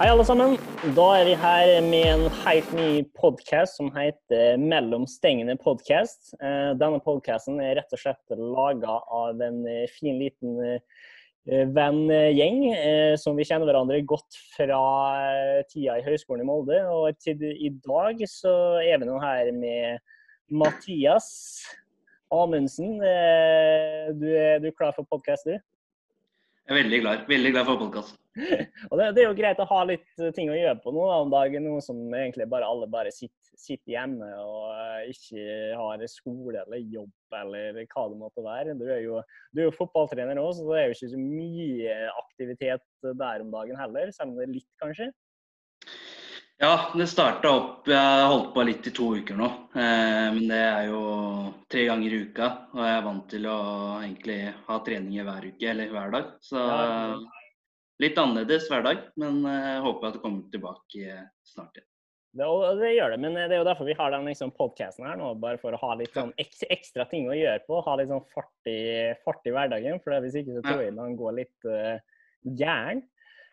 Hei, alle sammen. Da er vi her med en helt ny podkast som heter Mellom stengene podkast. Eh, denne podkasten er rett og slett laga av en eh, fin, liten eh, venngjeng som vi kjenner hverandre godt fra tida i Høgskolen i Molde. Og til i dag så er vi nå her med Mathias Amundsen. Du er, du er klar for podkast, du? Jeg er veldig glad, veldig glad for podkast. og det, det, er jo greit å ha litt ting å gjøre på nå om dagen, noe som egentlig bare alle bare sitter, sitter hjemme og uh, ikke har skole eller jobb eller hva det måtte være. Du er jo, du er jo fotballtrener òg, så det er jo ikke så mye aktivitet der om dagen heller, selv om det er litt, kanskje. Ja, det starta opp Jeg har holdt på litt i to uker nå. Eh, men det er jo tre ganger i uka. Og jeg er vant til å egentlig ha treninger hver uke eller hver dag. Så litt annerledes hver dag. Men jeg eh, håper at det kommer tilbake snart igjen. Det, det, gjør det, men det er jo derfor vi har den liksom, podkasten her nå. Bare for å ha litt sånn ekstra ting å gjøre på. Ha litt sånn fart i, fart i hverdagen. For hvis ikke så tror jeg den går litt uh, gæren.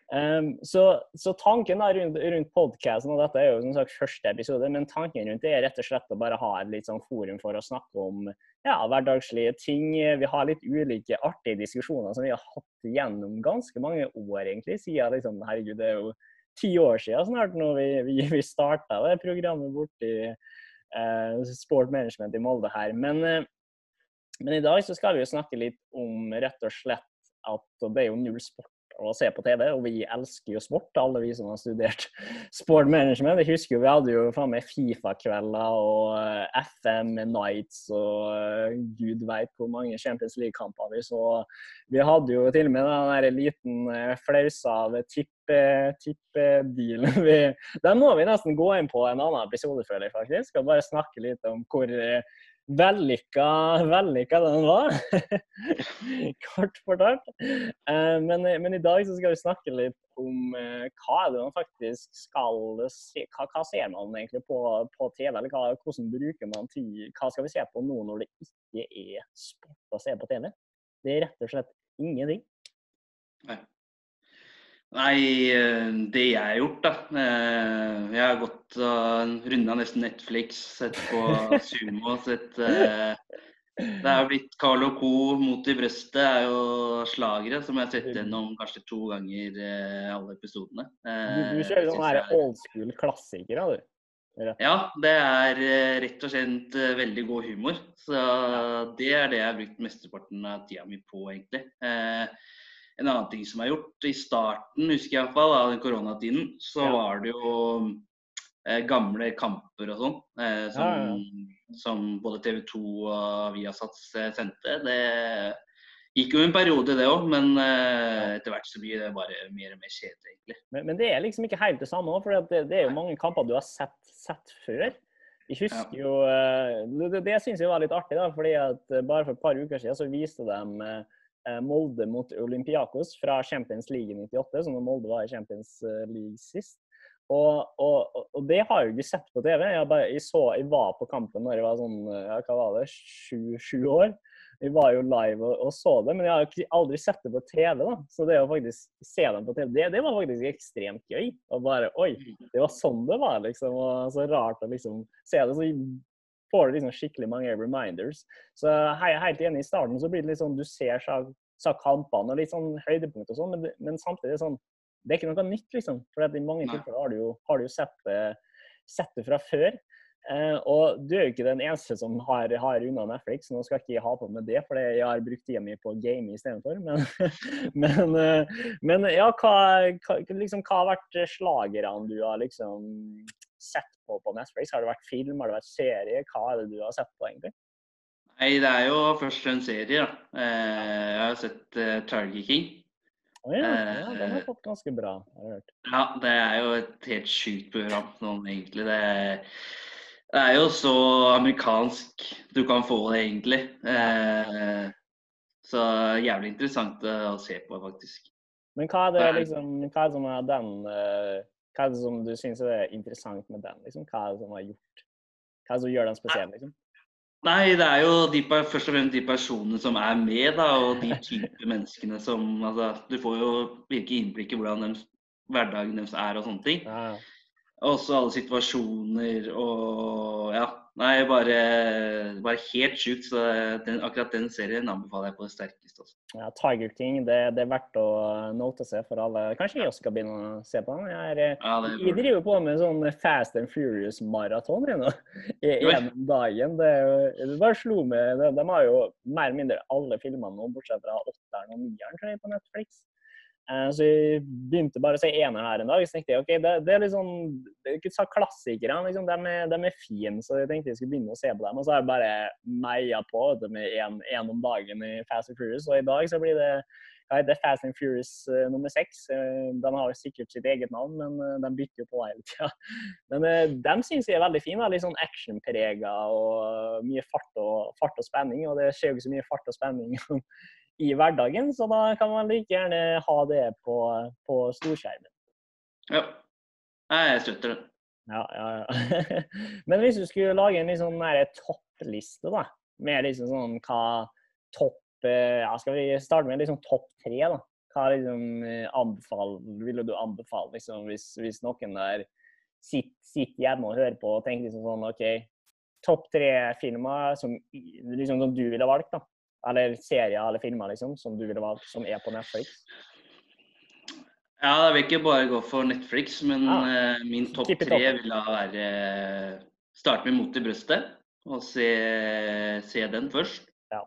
Um, så, så, tanken da rundt, rundt podkasten, og dette er jo som sagt første episode, men tanken rundt det er rett og slett å bare ha et litt sånn forum for å snakke om ja, hverdagslige ting. Vi har litt ulike artige diskusjoner som vi har hatt gjennom ganske mange år, egentlig. Siden liksom, herregud, det er jo ti år siden snart når vi, vi, vi starta det programmet borti uh, Sport Management i Molde her. Men, uh, men i dag så skal vi jo snakke litt om rett og slett at det er jo null sport å se på TV, og vi elsker jo sport, alle vi som har studert sport management. Jeg husker jo vi hadde jo faen meg Fifa-kvelder og eh, FM Nights og eh, gud veit hvor mange Champions League-kamper vi så. Vi hadde jo til og med den der liten eh, flausa av tippebilen. Den må vi nesten gå inn på en annen episode, føler jeg faktisk. Skal bare snakke litt om hvor vellykka, vellykka den var. Kort fortalt. Eh, men, men, i dag så skal vi snakke litt om eh, hva er det man faktisk skal se Hva, hva ser man egentlig på, på TV? Eller hva, hvordan bruker man tid? Hva skal vi se på nå når det ikke er sport å se på TV? Det er rett og slett ingenting. Nei. Nei, eh, det jeg har gjort, da. Eh, jeg har gått og runda nesten Netflix, sett på Sumo, sett eh, Det har blitt Carlo Co. mot i brøstet er jo slagere som jeg har sett gjennom kanskje to ganger alle episodene. Du, du kjører sånn her old school klassikere, du? Ja, det er rett og slett veldig god humor. Så det er det jeg har brukt mesteparten av tida mi på, egentlig en annen ting som er gjort. I starten, husker jeg iallfall, av den koronatiden, så ja. var det jo eh, gamle kamper og sånn. Eh, som, ja, ja. som, både TV 2 og Viasat eh, sendte. Det gikk jo en periode, det òg, men eh, etter hvert så blir det bare mer og mer kjedelig, egentlig. Men, men, det er liksom ikke helt det samme òg, for det, det, er jo mange kamper du har sett, sett før. Jeg husker jo eh, Det, det syns jeg var litt artig, da, fordi at bare for et par uker siden så viste de Eh, Molde mot Olympiakos fra Champions League i 98, som Molde var i Champions eh, League sist. Og, og, og, det har jeg jo ikke sett på TV. Jeg, bare, jeg, så, jeg var på kampen når jeg var sånn ja, hva var det, sju, år. Jeg var jo live og, og, så det, men jeg har aldri sett det på TV. da. Så det å faktisk se dem på TV, det, det var faktisk ekstremt gøy. Og bare Oi, det var sånn det var, liksom. Og så rart å liksom se det. Så får du liksom skikkelig mange reminders. Så jeg er helt enig. I starten så blir det litt sånn du ser så kampene og litt sånn høydepunkt og sånn, men, men, samtidig sånn Det er ikke noe nytt, liksom. For i mange tilfeller har du jo, har du jo sett, det, sett, det, fra før. Eh, og du er jo ikke den eneste som har, har unna Netflix, nå skal ikke jeg ha på med det, for jeg har brukt tida mi på game istedenfor. Men, men, eh, men ja, hva, hva, liksom, hva har vært slagerne du har liksom sett på på Netflix? Har det vært film, har det vært serie? Hva er det du har sett på, egentlig? Nei, det er jo først en serie, da. Eh, jeg har sett uh, Target King. Oh, ja, ja, den har fått ganske bra, har jeg hørt. Ja, det er jo et helt sjukt program sånn egentlig. Det er, det er, jo så amerikansk du kan få det, egentlig. Eh, så jævlig interessant å se på, faktisk. Men hva er det, liksom, hva er det som er den hva er det som du syns er interessant med den? Liksom? Hva er det som har gjort Hva er det som gjør den spesiell? Liksom? Nei, det er jo de, først og fremst de personene som er med, da, og de type menneskene som altså, Du får jo virke innblikk i hvordan deres, hverdagen deres er og sånne ting. Ja. Også alle situasjoner og ja. Nei, bare, bare helt sjukt. Så den, akkurat den serien anbefaler jeg på det sterkeste. Også. Ja, Tiger King, det, det, er verdt å note seg for alle. Kanskje jeg også skal begynne å se på den. Jeg, er, Ja, det jeg driver på med sånn Fast and Furious-maraton nå. En dagen. Det, det bare slo meg de, de har jo mer eller mindre alle filmene nå, bortsett fra åtteren og nieren tror jeg, på Netflix. Eh, Så jeg begynte bare å se ener her en dag. Så tenkte jeg ok, det, det er litt sånn ikke så klassikere. Liksom, de, er, de er fine, så jeg tenkte jeg skulle begynne å se på dem. Og så har jeg bare meia på det med én om dagen i Fast and Furious. Og i dag så blir det hva heter Fast and Furious uh, nummer seks. Eh, de har sikkert sitt eget navn, men uh, de bytter jo på hele tida. Men de syns jeg er veldig fine. Litt sånn actionprega og mye fart og, fart og spenning. Og det skjer jo ikke så mye fart og spenning i hverdagen, så da kan man like gjerne ha det på, på storskjermen. Ja. Jeg støtter det. Ja, ja, ja. Men hvis du skulle lage en sånn toppliste, da, med liksom sånn hva topp eh, Ja, skal vi starte med liksom topp tre, da? Hva liksom eh, anbefal, ville du anbefale liksom, hvis, hvis noen der sitter, sitter hjemme og hører på og tenker liksom sånn OK, topp tre filmer som, liksom, som du ville valgt, da? Eller serier eller filmer liksom, som du ville valgt, som er på Netflix? Ja, jeg vil ikke bare gå for Netflix, men Ja. uh, min topp tre vil da være eh, Starte med Mot i brøstet og se, se den først. Ja.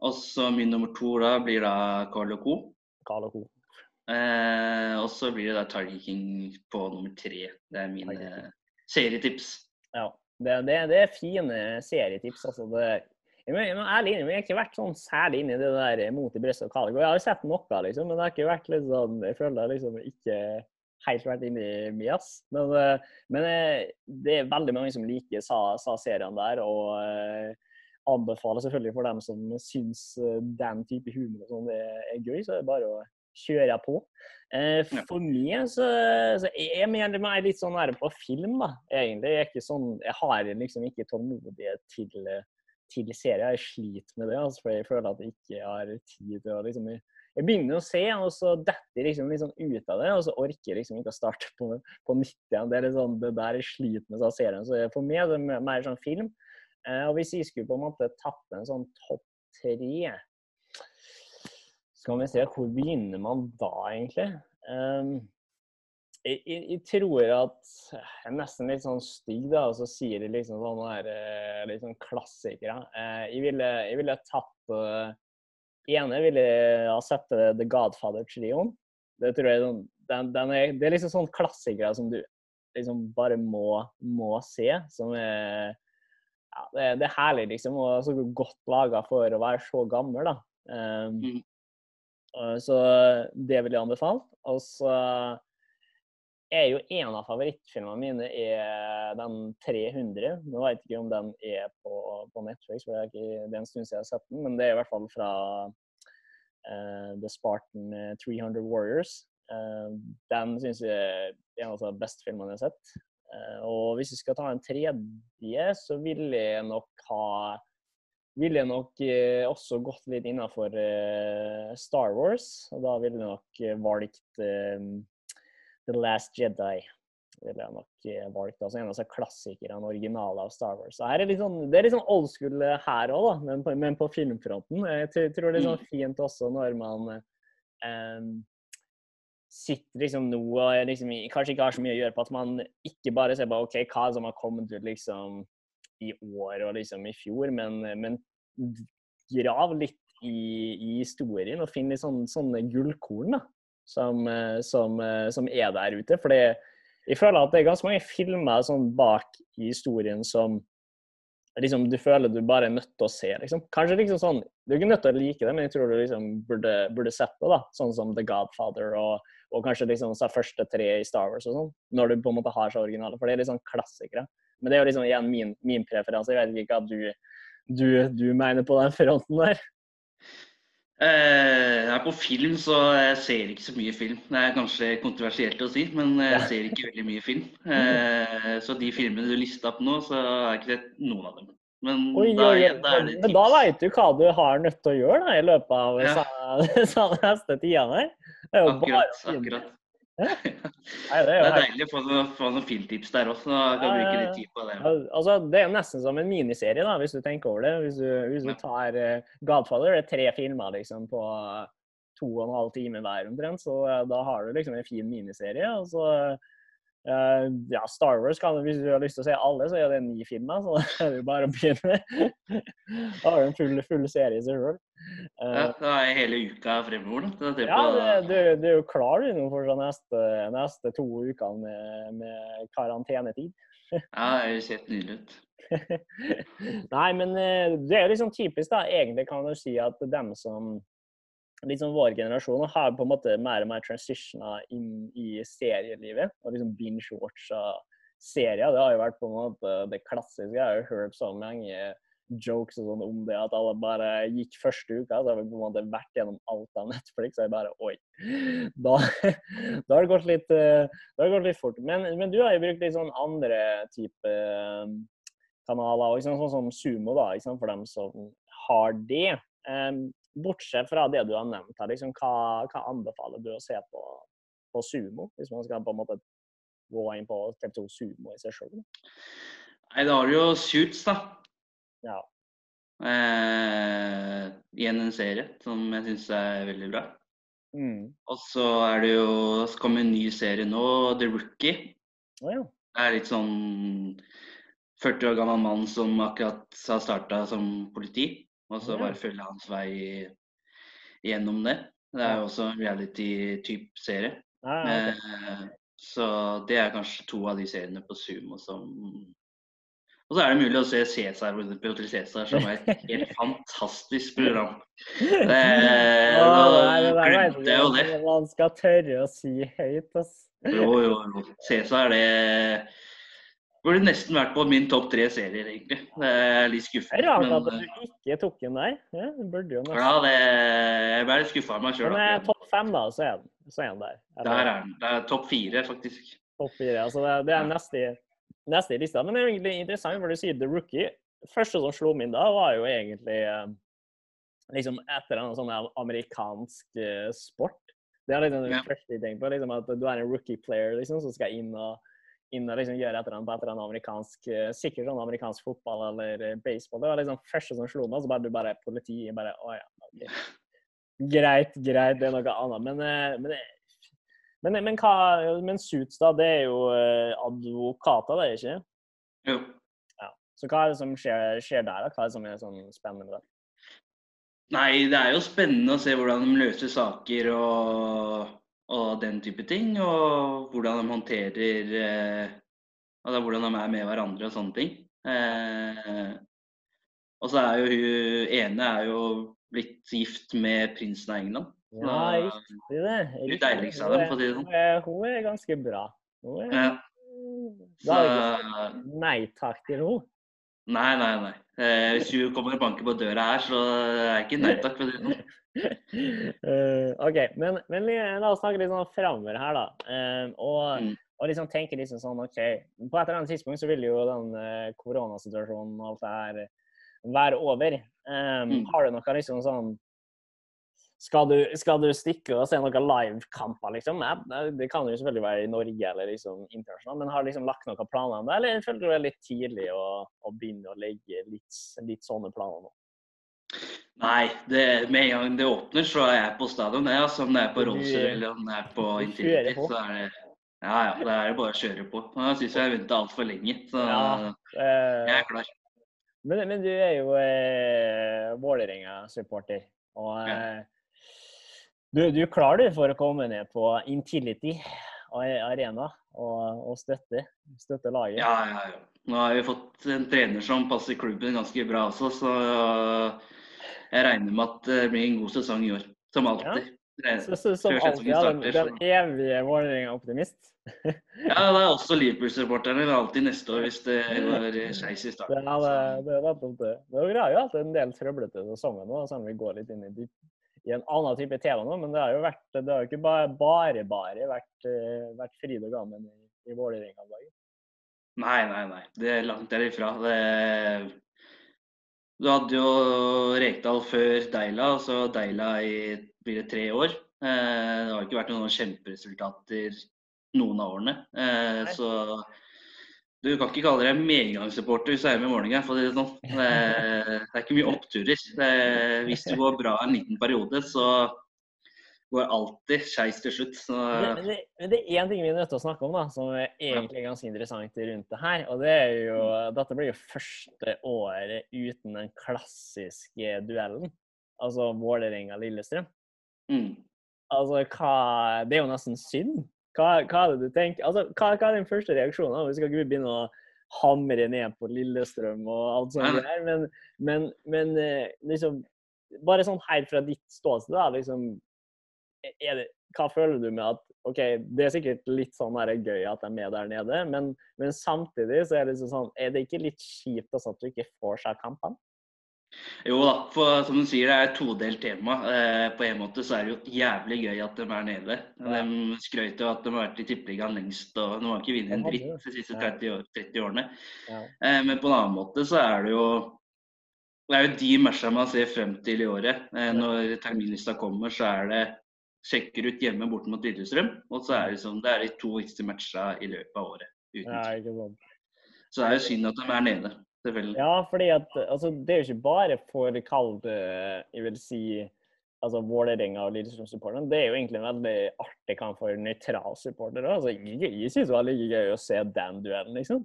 Og så min nummer to da blir da Carl Co. Carl Co. Eh, og så blir det da Tiger King på nummer tre. Det er mine serietips. Ja, det, det, det er fine serietips. altså det jeg men, jeg ærlig jeg har ikke vært sånn særlig inne i det der mot i brystet og Calico. Jeg har jo sett noe, liksom, men det har ikke vært litt sånn, jeg føler liksom ikke helt vært inne i Mias. Men, eh, men eh, det er veldig mange som liker sa, sa serien der, og eh, anbefaler selvfølgelig for dem som syns eh, den type humor og sånn er, gøy, så er det bare å kjøre på. Eh, for meg så, så jeg mener meg litt sånn her på film, da, egentlig. Jeg, er ikke sånn, jeg har liksom ikke tålmodighet til, eh, til serier. Jeg sliter med det, altså, for jeg føler at jeg ikke har tid til å liksom Jeg begynner å se, og så detter liksom sånn ut av det, og så orker jeg liksom ikke å starte på, på nytt igjen. Det er sånn, det der jeg sliter med av serien. Så for meg er det mer- sånn film. Eh, og hvis jeg skulle på en måte tatt en sånn topp tre skal vi se, hvor begynner man da, egentlig? Um, jeg, jeg, jeg tror at Jeg er nesten litt sånn stygg, da, og så sier de liksom sånne her, eh, litt sånn klassikere. Eh, jeg, ville, jeg ville tatt uh, ene ville ha sett eh, The Godfather-trioen. Det tror jeg den, den er, Det er liksom sånn klassikere som du liksom bare må, må se. Som er ja, det, det er herlig, liksom. Og så godt laga for å være så gammel, da. Um, Mm. Så det vil jeg anbefale. Og så er jo en av favorittfilmene mine er den 300. Nå vet jeg ikke om den er på, på Netflix, for det er, ikke, det er en stund siden jeg har sett den. Men det er i hvert fall fra uh, The Spartan eh, 300 Warriors. Uh, den syns jeg er en av de beste filmene jeg har sett. Uh, og hvis jeg skal ta en tredje, så vil jeg nok ha ville jeg nok eh, også gått litt innafor eh, Star Wars. Og da ville jeg nok eh, valgt eh, The Last Jedi. Det jeg nok eh, valgt. Altså en av disse klassikerne, originale av Star Wars. Så her er litt sånn, det er litt sånn old school eh, her òg, men men på filmfronten. Jeg tror- tror det er sånn fint også når man um, sitter liksom nå og liksom, kanskje ikke har så mye å gjøre på at man ikke bare ser på OK, hva som har kommet ut liksom i år og liksom i fjor, men, men grav litt i, i historien og finn litt sånne, sånne gullkorn da, som, eh, som, eh, som er der ute. For jeg føler at det er ganske mange filmer sånn bak i historien som liksom, du føler du bare er nødt til å se. Liksom. Kanskje liksom sånn, Du er ikke nødt til å like det, men jeg tror du liksom burde, burde sett det. da, Sånn som The Godfather og, og kanskje liksom så første tre i Star Wars og sånn. Når du på en måte har så originale. For det er litt sånn klassikere. Men det er jo liksom igjen min, min preferanse. Jeg vet ikke hva du, du, du mener på den fronten der. Eh, på film så jeg ser ikke så mye film. Det er kanskje kontroversielt å si, men jeg ser ikke veldig mye film. Eh, så de filmene du lista opp nå, så har jeg ikke sett noen av dem. Men Oi, da, oi. da er det Men da veit du hva du har nødt til å gjøre da, i løpet av Ja. sa neste tida her. Det er jo bare Akkurat, film. akkurat. Nei, det, er det er deilig å få noen, få noen filmtips der også. Da kan du bruke litt tid på det. Altså, det er nesten som en miniserie, da, hvis du tenker over det. Hvis du, hvis du tar uh, Godfather, det er tre filmer liksom, på to og en halv time hver omtrent, så uh, da har du liksom en fin miniserie. og så Uh, ja, Star Wars kan Hvis du har lyst til å se alle, så er det ni filmer. Så det er det bare å begynne. da har du en full, full serie i seg sjøl. Uh, ja, er hele uka fremover, da. Det ja, det, du, er jo klar du nå for de neste, neste, to ukene med, med karantenetid. ja, det høres helt nydelig ut. Nei, men uh, det er jo liksom typisk, da. Egentlig kan du si at dem som liksom vår generasjon har på en måte mer og mer transitiona inn i serielivet. Og liksom binge-watcha serier. Det har jo vært på en måte det klassiske. Jeg har jo hørt så mange jokes og sånn om det, at alle bare gikk første uka. Så har vi på en måte vært gjennom alt av Netflix, og jeg bare Oi. Da, da har det gått litt, det har gått litt fort. Men, men, du har jo brukt litt sånn andre type kanaler, og sånn som Sumo, da, for dem som har det. Bortsett fra det du har nevnt her, liksom, hva, hva, anbefaler du å se på, på Sumo? Hvis man skal på en måte gå inn på TV2 Sumo i seg sjøl? Nei, da har du jo Suits, da. Ja. Eh, igjen en serie som jeg syns er veldig bra. Mm. Og så er det jo så kommer en ny serie nå, The Rookie. Oh, ja. Det er litt sånn 40 år gammel mann som akkurat har starta som politi. Og så bare følge hans vei gjennom det. Det er jo også en reality-type serie. Ah, okay. eh, så det er kanskje to av de seriene på Sumo som Og så er det mulig å se Cæsar på Hotel Cæsar, som er et helt fantastisk program. Det, da glemte jeg jo det. Man skal tørre å si høyt, altså. Jo, jo, jo. Cæsar, det Burde nesten vært på min topp tre serier, egentlig. Det er litt skuffende. Rart at du eh, ikke tok den der. Ja, det burde jo nesten. Ja, det, jeg ble litt skuffa av meg sjøl. Men eh, topp fem, da, så er den, så er den der. Der er den. Det er topp fire, faktisk. Topp fire, altså det, det er neste, neste i lista. Men det er egentlig interessant, for du sier The Rookie. første som slo meg inn da, var jo egentlig eh, liksom etter en sånn amerikansk sport. Det er liksom det ja. første jeg tenker på. liksom At du er en rookie player liksom, som skal inn og inn og liksom gjøre et eller annet på et eller annet amerikansk eh, Sikkert sånn amerikansk fotball eller eh, baseball. Det var liksom første som slo meg. Så bare du bare politi bare Å ja, Okay. Greit, greit, det er noe annet. Men, eh, men, men, men, hva, men Suits, da, det er jo advokater, det er ikke? Jo. Ja. Så hva er det som skjer, skjer der? da? Hva er det som er sånn spennende med det? Nei, det er jo spennende å se hvordan de løser saker og og den type ting. Og hvordan de håndterer eh, altså Hvordan de er med hverandre og sånne ting. Eh, og så er jo hun ene er jo blitt gift med prinsen av England. Ja, riktig det. Hun deiligste av dem, for å si det sånn. Hun er ganske bra. Hun er, ja. Sagt nei takk til henne? Nei, nei, nei. Eh, hvis du kommer og banker på døra her, så er jeg ikke nei takk. for det uh, OK, men, men, la oss snakke litt sånn framover her, da. Uh, og, mm. og, liksom tenke liksom sånn OK, på et eller annet tidspunkt så vil jo den uh, koronasituasjonen og alt det her være over. Um, mm. Har du noe liksom sånn skal du, skal du, stikke og se noen livekamper, liksom? Det kan jo selvfølgelig være i Norge eller liksom internasjonalt, men har du liksom lagt noen planer om det? Eller føler du det er litt tidlig å, å begynne å legge litt, litt sånne planer nå? Nei, det, med en gang det åpner, så er jeg på stadion. Det, altså, om det er på Rolser eller om det er på Intility, så er det ja, ja, det er det bare å kjøre på. Nå syns jeg har venta altfor lenge, så ja, jeg er klar. Men, men du er jo eh, Vålerenga-supporter. Og eh, du, du, klarer klar du for å komme ned på Intility arena og, og støtte, støtte, laget? Ja, ja, ja. Nå har vi fått en trener som passer klubben ganske bra også, så jeg regner med at det blir en god sesong i år. Som alltid. Ja. Så, så, som alltid, ja, den, den evige Vålerenga-optimist? ja, det er også Liverpool-supporterne. Alltid neste år hvis det går skeis i starten. Ja, det, det er nettopp det. Det er jo alltid en del trøblete sesonger nå, sånn vi går litt inn i, i en annen type tema nå. Men det har jo vært, det har jo ikke bare bare, bare vært, uh, vært og gammen i, i Vålerenga-laget. Nei, nei, nei. Det er langt derifra. Det du hadde jo Rekdal før Deila, så Deila i blir det tre år. Eh, det har ikke vært noen kjemperesultater noen av årene. Eh, så du kan ikke kalle deg medgangssupporter hvis du er med i Vålerenga. Det, sånn. det, det, er ikke mye oppturer. Det, hvis du går bra en liten periode, så går alltid skeis til slutt. Så... Men, det, men det er én ting vi er nødt til å snakke om, da, som er egentlig ganske interessant rundt det her. Og det er jo Dette blir jo første året uten den klassiske duellen. Altså Vålerenga-Lillestrøm. Mm. Altså, hva Det er jo nesten synd. Hva, hva, er det du tenker? Altså, hva, hva er din første reaksjon? Vi skal ikke begynne å hamre ned på Lillestrøm og alt sånt der, men, men, men liksom Bare sånn helt fra ditt ståsted, da, liksom det, Hva føler du med at OK, det er sikkert litt sånn her gøy at de er med der nede, men, men samtidig så er det liksom sånn Er det ikke litt kjipt også at du ikke får seg kampene? Jo da, for som du sier, det er et todelt tema. Eh, på en måte så er det jo jævlig gøy at de er nede. Ja. De skrøt jo at de har vært i Tippeligaen lengst, og de har ikke vunnet en dritt de siste 30, år, 30 årene. Ja. Eh, men på en annen måte så er det jo det er jo de matchene man ser frem til i året. Eh, når terminlista kommer, så er det sjekker ut hjemme bort mot Lillestrøm. Og så er det, liksom, det er de to viktigste matchene i løpet av året. Ja. Så det er jo synd at de er nede. Ja, fordi at altså, det er jo ikke bare for kald jeg vil si altså Vålerenga og Lillestrøm-supporterne. Det er jo egentlig en veldig artig kamp for nøytral supportere. Altså, jeg jeg syns det var like gøy å se den duellen, liksom.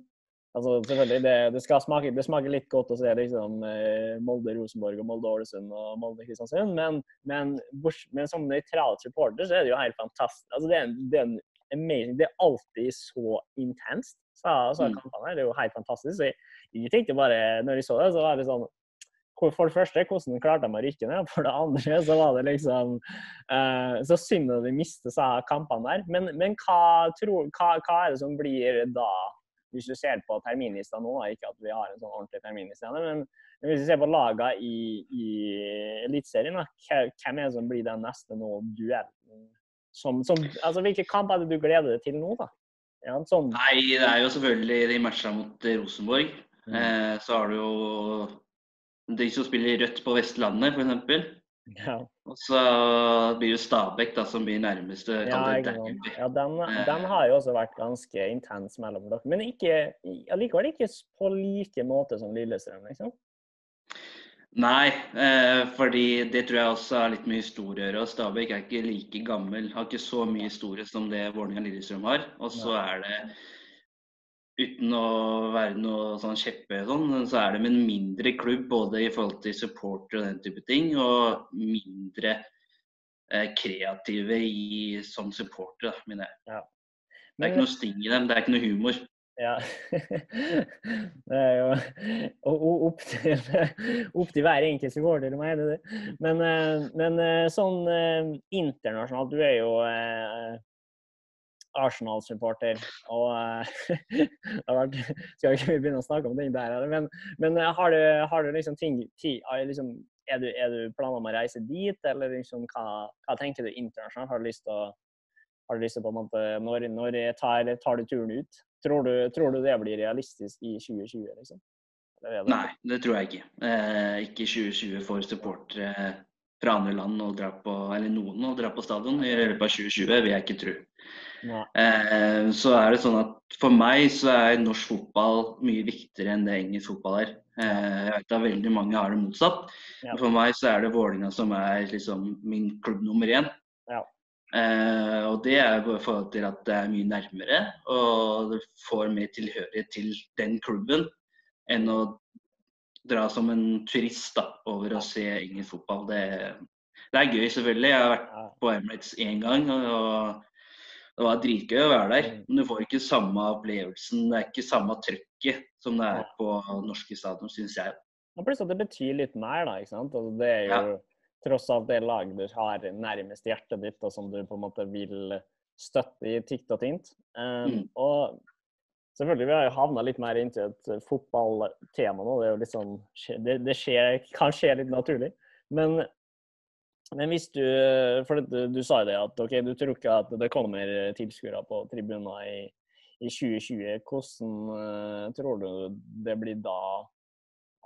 Altså, selvfølgelig, det, det, skal smake, det smaker litt godt å se liksom, eh, Molde-Rosenborg og Molde-Ålesund og Molde-Kristiansund, men, men, men, som nøytral supporter så er det jo helt fantastisk. Altså, det, er, det, er amazing. det er alltid så intenst. Så, så mm. kampene her, Det er jo helt fantastisk. Så jeg, jeg tenkte bare, når jeg så det, så var det sånn For det første, hvordan klarte de å rykke ned? For det andre, så var det liksom uh, Så synd at de mister seg kampene der. Men, men hva, tro, hva, hva, er det som blir da, hvis du ser på terminlista nå, ikke at vi har en sånn ordentlig terminliste, men hvis du ser på lagene i, i Eliteserien, hvem er det som blir den neste nå duellen? Som, som, altså, hvilke kamp er det du gleder deg til nå, da? Ja, sånn. Nei, det er jo selvfølgelig de matchene mot Rosenborg. Mm. Eh, så har du jo de som spiller rødt på Vestlandet, f.eks. Ja. Og så blir det Stabæk da, som blir nærmeste. Ja, ja den, eh. den, har jo også vært ganske intens mellom dere. Men ikke, allikevel ikke på like måte som Lillestrøm, liksom? Nei, eh, fordi det tror jeg også har litt med historie å gjøre. Stabæk er ikke like gammel, har ikke så mye historie som det Vålerenga-Lillestrøm har. Og så er det uten å være noe sånn kjeppe sånn, så er de en mindre klubb både i forhold til supporter og den type ting, og mindre eh, kreative i, som supporter, da, mener jeg. Ja. Men, det er ikke noe sting i dem, det er ikke noe humor. Ja. Det er jo opp til, opp til hver enkelt supporter til meg. det. Men, eh, men, eh, sånn eh, internasjonalt, du er jo Arsenal-supporter. Og vært, Skal ikke begynne å snakke om den der, men, men har, du, har, du, liksom ting liksom, er, du, er du planer om å reise dit, eller liksom, hva, hva, tenker du internasjonalt? Har du lyst til å har du lyst til på en måte, Når, når tar, tar, du turen ut? Tror du, tror du, det blir realistisk i 2020? liksom? Det det? Nei, det tror jeg ikke. Eh, ikke 2020 for supportere fra andre land å dra på, eller noen å dra på stadion i løpet av 2020, vil jeg ikke tro. Eh, så er det sånn at For meg så er norsk fotball mye viktigere enn det engelsk fotball er. Eh, jeg vet at veldig mange har det motsatt. Ja. For meg så er det Vålinga som er liksom min klubb nummer én. Eh, og det er i forhold til at det er mye nærmere, og det får mer tilhørighet til den klubben enn å dra som en turist da, over å se engelsk fotball. Det, det, er gøy, selvfølgelig. Jeg har vært på Emirates én gang. og det var dritgøy å være der, mm. men du får ikke samme opplevelsen. Det er ikke samme trøkket som det er på norske stadion, syns jeg. Og det betyr litt mer, da. ikke sant? Altså, det er jo ja. Tross alt det laget du har nærmest hjertet ditt, og som du på en måte vil støtte i tikt og tint. Um, mm. Og Selvfølgelig, Vi har jo havna litt mer inntil et fotballtema nå. Det, er jo litt sånn, det, det skjer, kan skje litt naturlig. Men, men hvis du For du, du sa jo det at OK, du tror ikke at det kommer tilskuere på tribuner i, i 2020. Hvordan uh, tror du det blir da?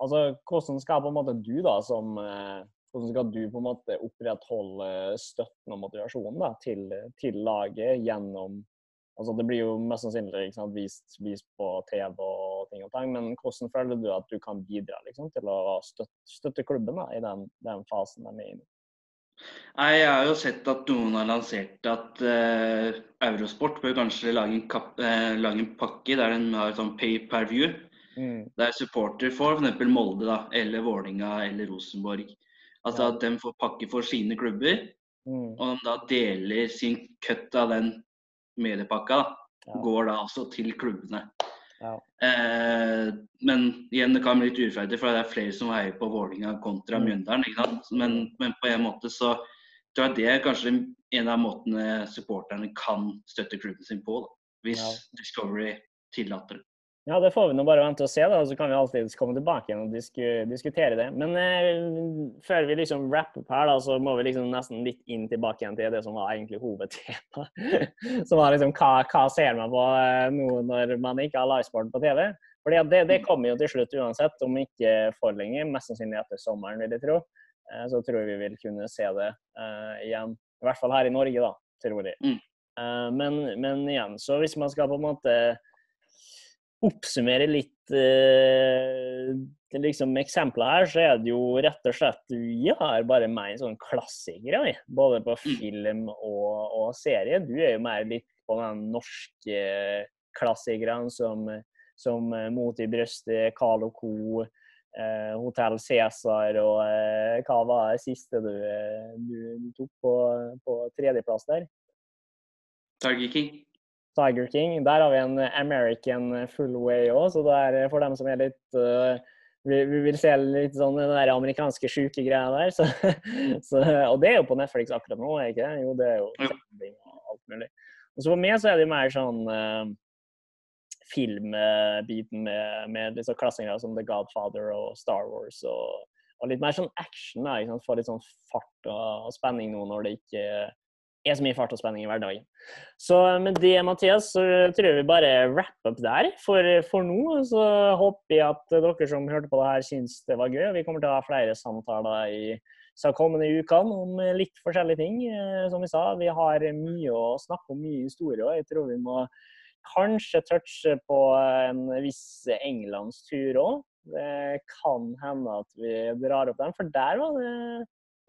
Altså, Hvordan skal på en måte du da som uh, hvordan skal du på en måte opprettholde støtten og motivasjonen da, til, til laget gjennom altså Det blir jo mest sannsynlig sant, vist, vist, på TV og ting og tang, men hvordan føler du at du kan bidra liksom, til å støtte, støtte klubben da, i den, den fasen de er inne i? Nei, Jeg har jo sett at noen har lansert at uh, Eurosport bør kanskje lage en, kap, uh, lage en pakke der den har sånn pay per view. Mm. Der supporter får f.eks. Molde da, eller Vålinga eller Rosenborg. Altså at de får pakke for sine klubber. Mm. Og de da deler sin cut av den mediepakka. Ja. Går da altså til klubbene. Ja. Eh, men igjen, det kan bli litt urettferdig, for det er flere som heier på Vålinga kontra mm. Mjøndalen. Men, men, på en måte så tror jeg det er kanskje en av måtene supporterne kan støtte klubben sin på. Da, hvis ja. Discovery tillater det. Ja, det får vi nå bare vente og se, da, så kan vi alltid komme tilbake igjen og disku, diskutere det. Men eh, før vi liksom wrapper opp her, da, så må vi liksom nesten litt inn tilbake igjen til det som var egentlig hovedtemaet. som var liksom hva, hva ser man på eh, nå når man ikke har livesport på TV? Fordi det, det, kommer jo til slutt uansett, om ikke for lenge. Mest sannsynlig etter sommeren, vil jeg tro. Eh, så tror jeg vi vil kunne se det eh, igjen. I hvert fall her i Norge, da, tror jeg. Mm. Uh, men, men igjen, så hvis man skal på en måte oppsummere litt eh, liksom eksempler her, så er det jo rett og slett Vi har bare mer sånn klassikere, både på mm. film og, og, serie. Du er jo mer litt på den norske klassikerne som, som Mot i brøstet, Carl og co. Eh, Hotell Cæsar og eh, hva var det siste du, du, du tok på, på tredjeplass der? Tiger King. Tiger King. Der har vi en American full way òg, så det er for dem som er litt uh, vi, vi, vil se litt sånn den der amerikanske sjuke greia der. Så, så, og det er jo på Netflix akkurat nå, er ikke det? Jo, det er jo alt mulig. Og så for meg så er det mer sånn uh, filmbiten med, med disse klassinger som The Godfather og Star Wars. og, og litt mer sånn action. Da, Få litt sånn fart og, og spenning nå når det ikke er så mye fart og spenning i hverdagen. Så med det, Mathias, så tror jeg vi bare wrap up der for, for nå. Så håper jeg at dere som hørte på det her, syns det var gøy. Vi kommer til å ha flere samtaler i de kommende ukene om litt forskjellige ting. Eh, som vi sa, vi har mye å snakke om, mye historie. Og jeg tror vi må kanskje touche på en viss englandstur òg. Det kan hende at vi drar opp den, for der var det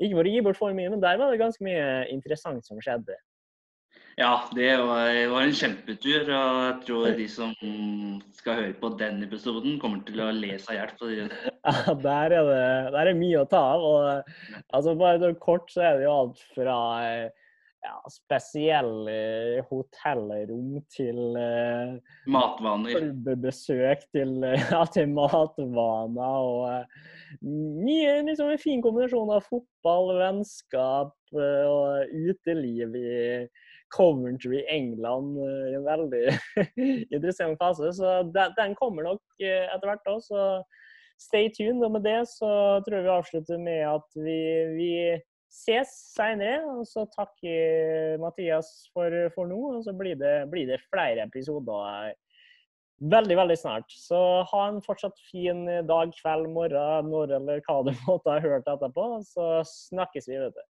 ikke for å gi bort for mye, men der var det ganske mye interessant som skjedde. Ja, det var, var, en kjempetur. Og jeg tror de som skal høre på den episoden, kommer til å le seg i hjel. Ja, der er, det, der er mye å ta av. Og, altså, bare kort så er det jo alt fra ja, spesielle hotellrom til uh, Matvaner. Besøk til, ja, til matvaner. og uh, mye liksom en fin kombinasjon av fotball, vennskap uh, og uteliv i Coventry, England i en veldig interessant fase. Så den, den kommer nok eh, etter hvert òg, så stay tuned. Og med det så tror jeg vi avslutter med at vi, vi ses seinere. Og så takker Mathias for, for nå. Og så blir det, blir det flere episoder veldig, veldig snart. Så ha en fortsatt fin dag, kveld, morgen, når eller hva du måtte ha hørt etterpå. Så snakkes vi, vet du.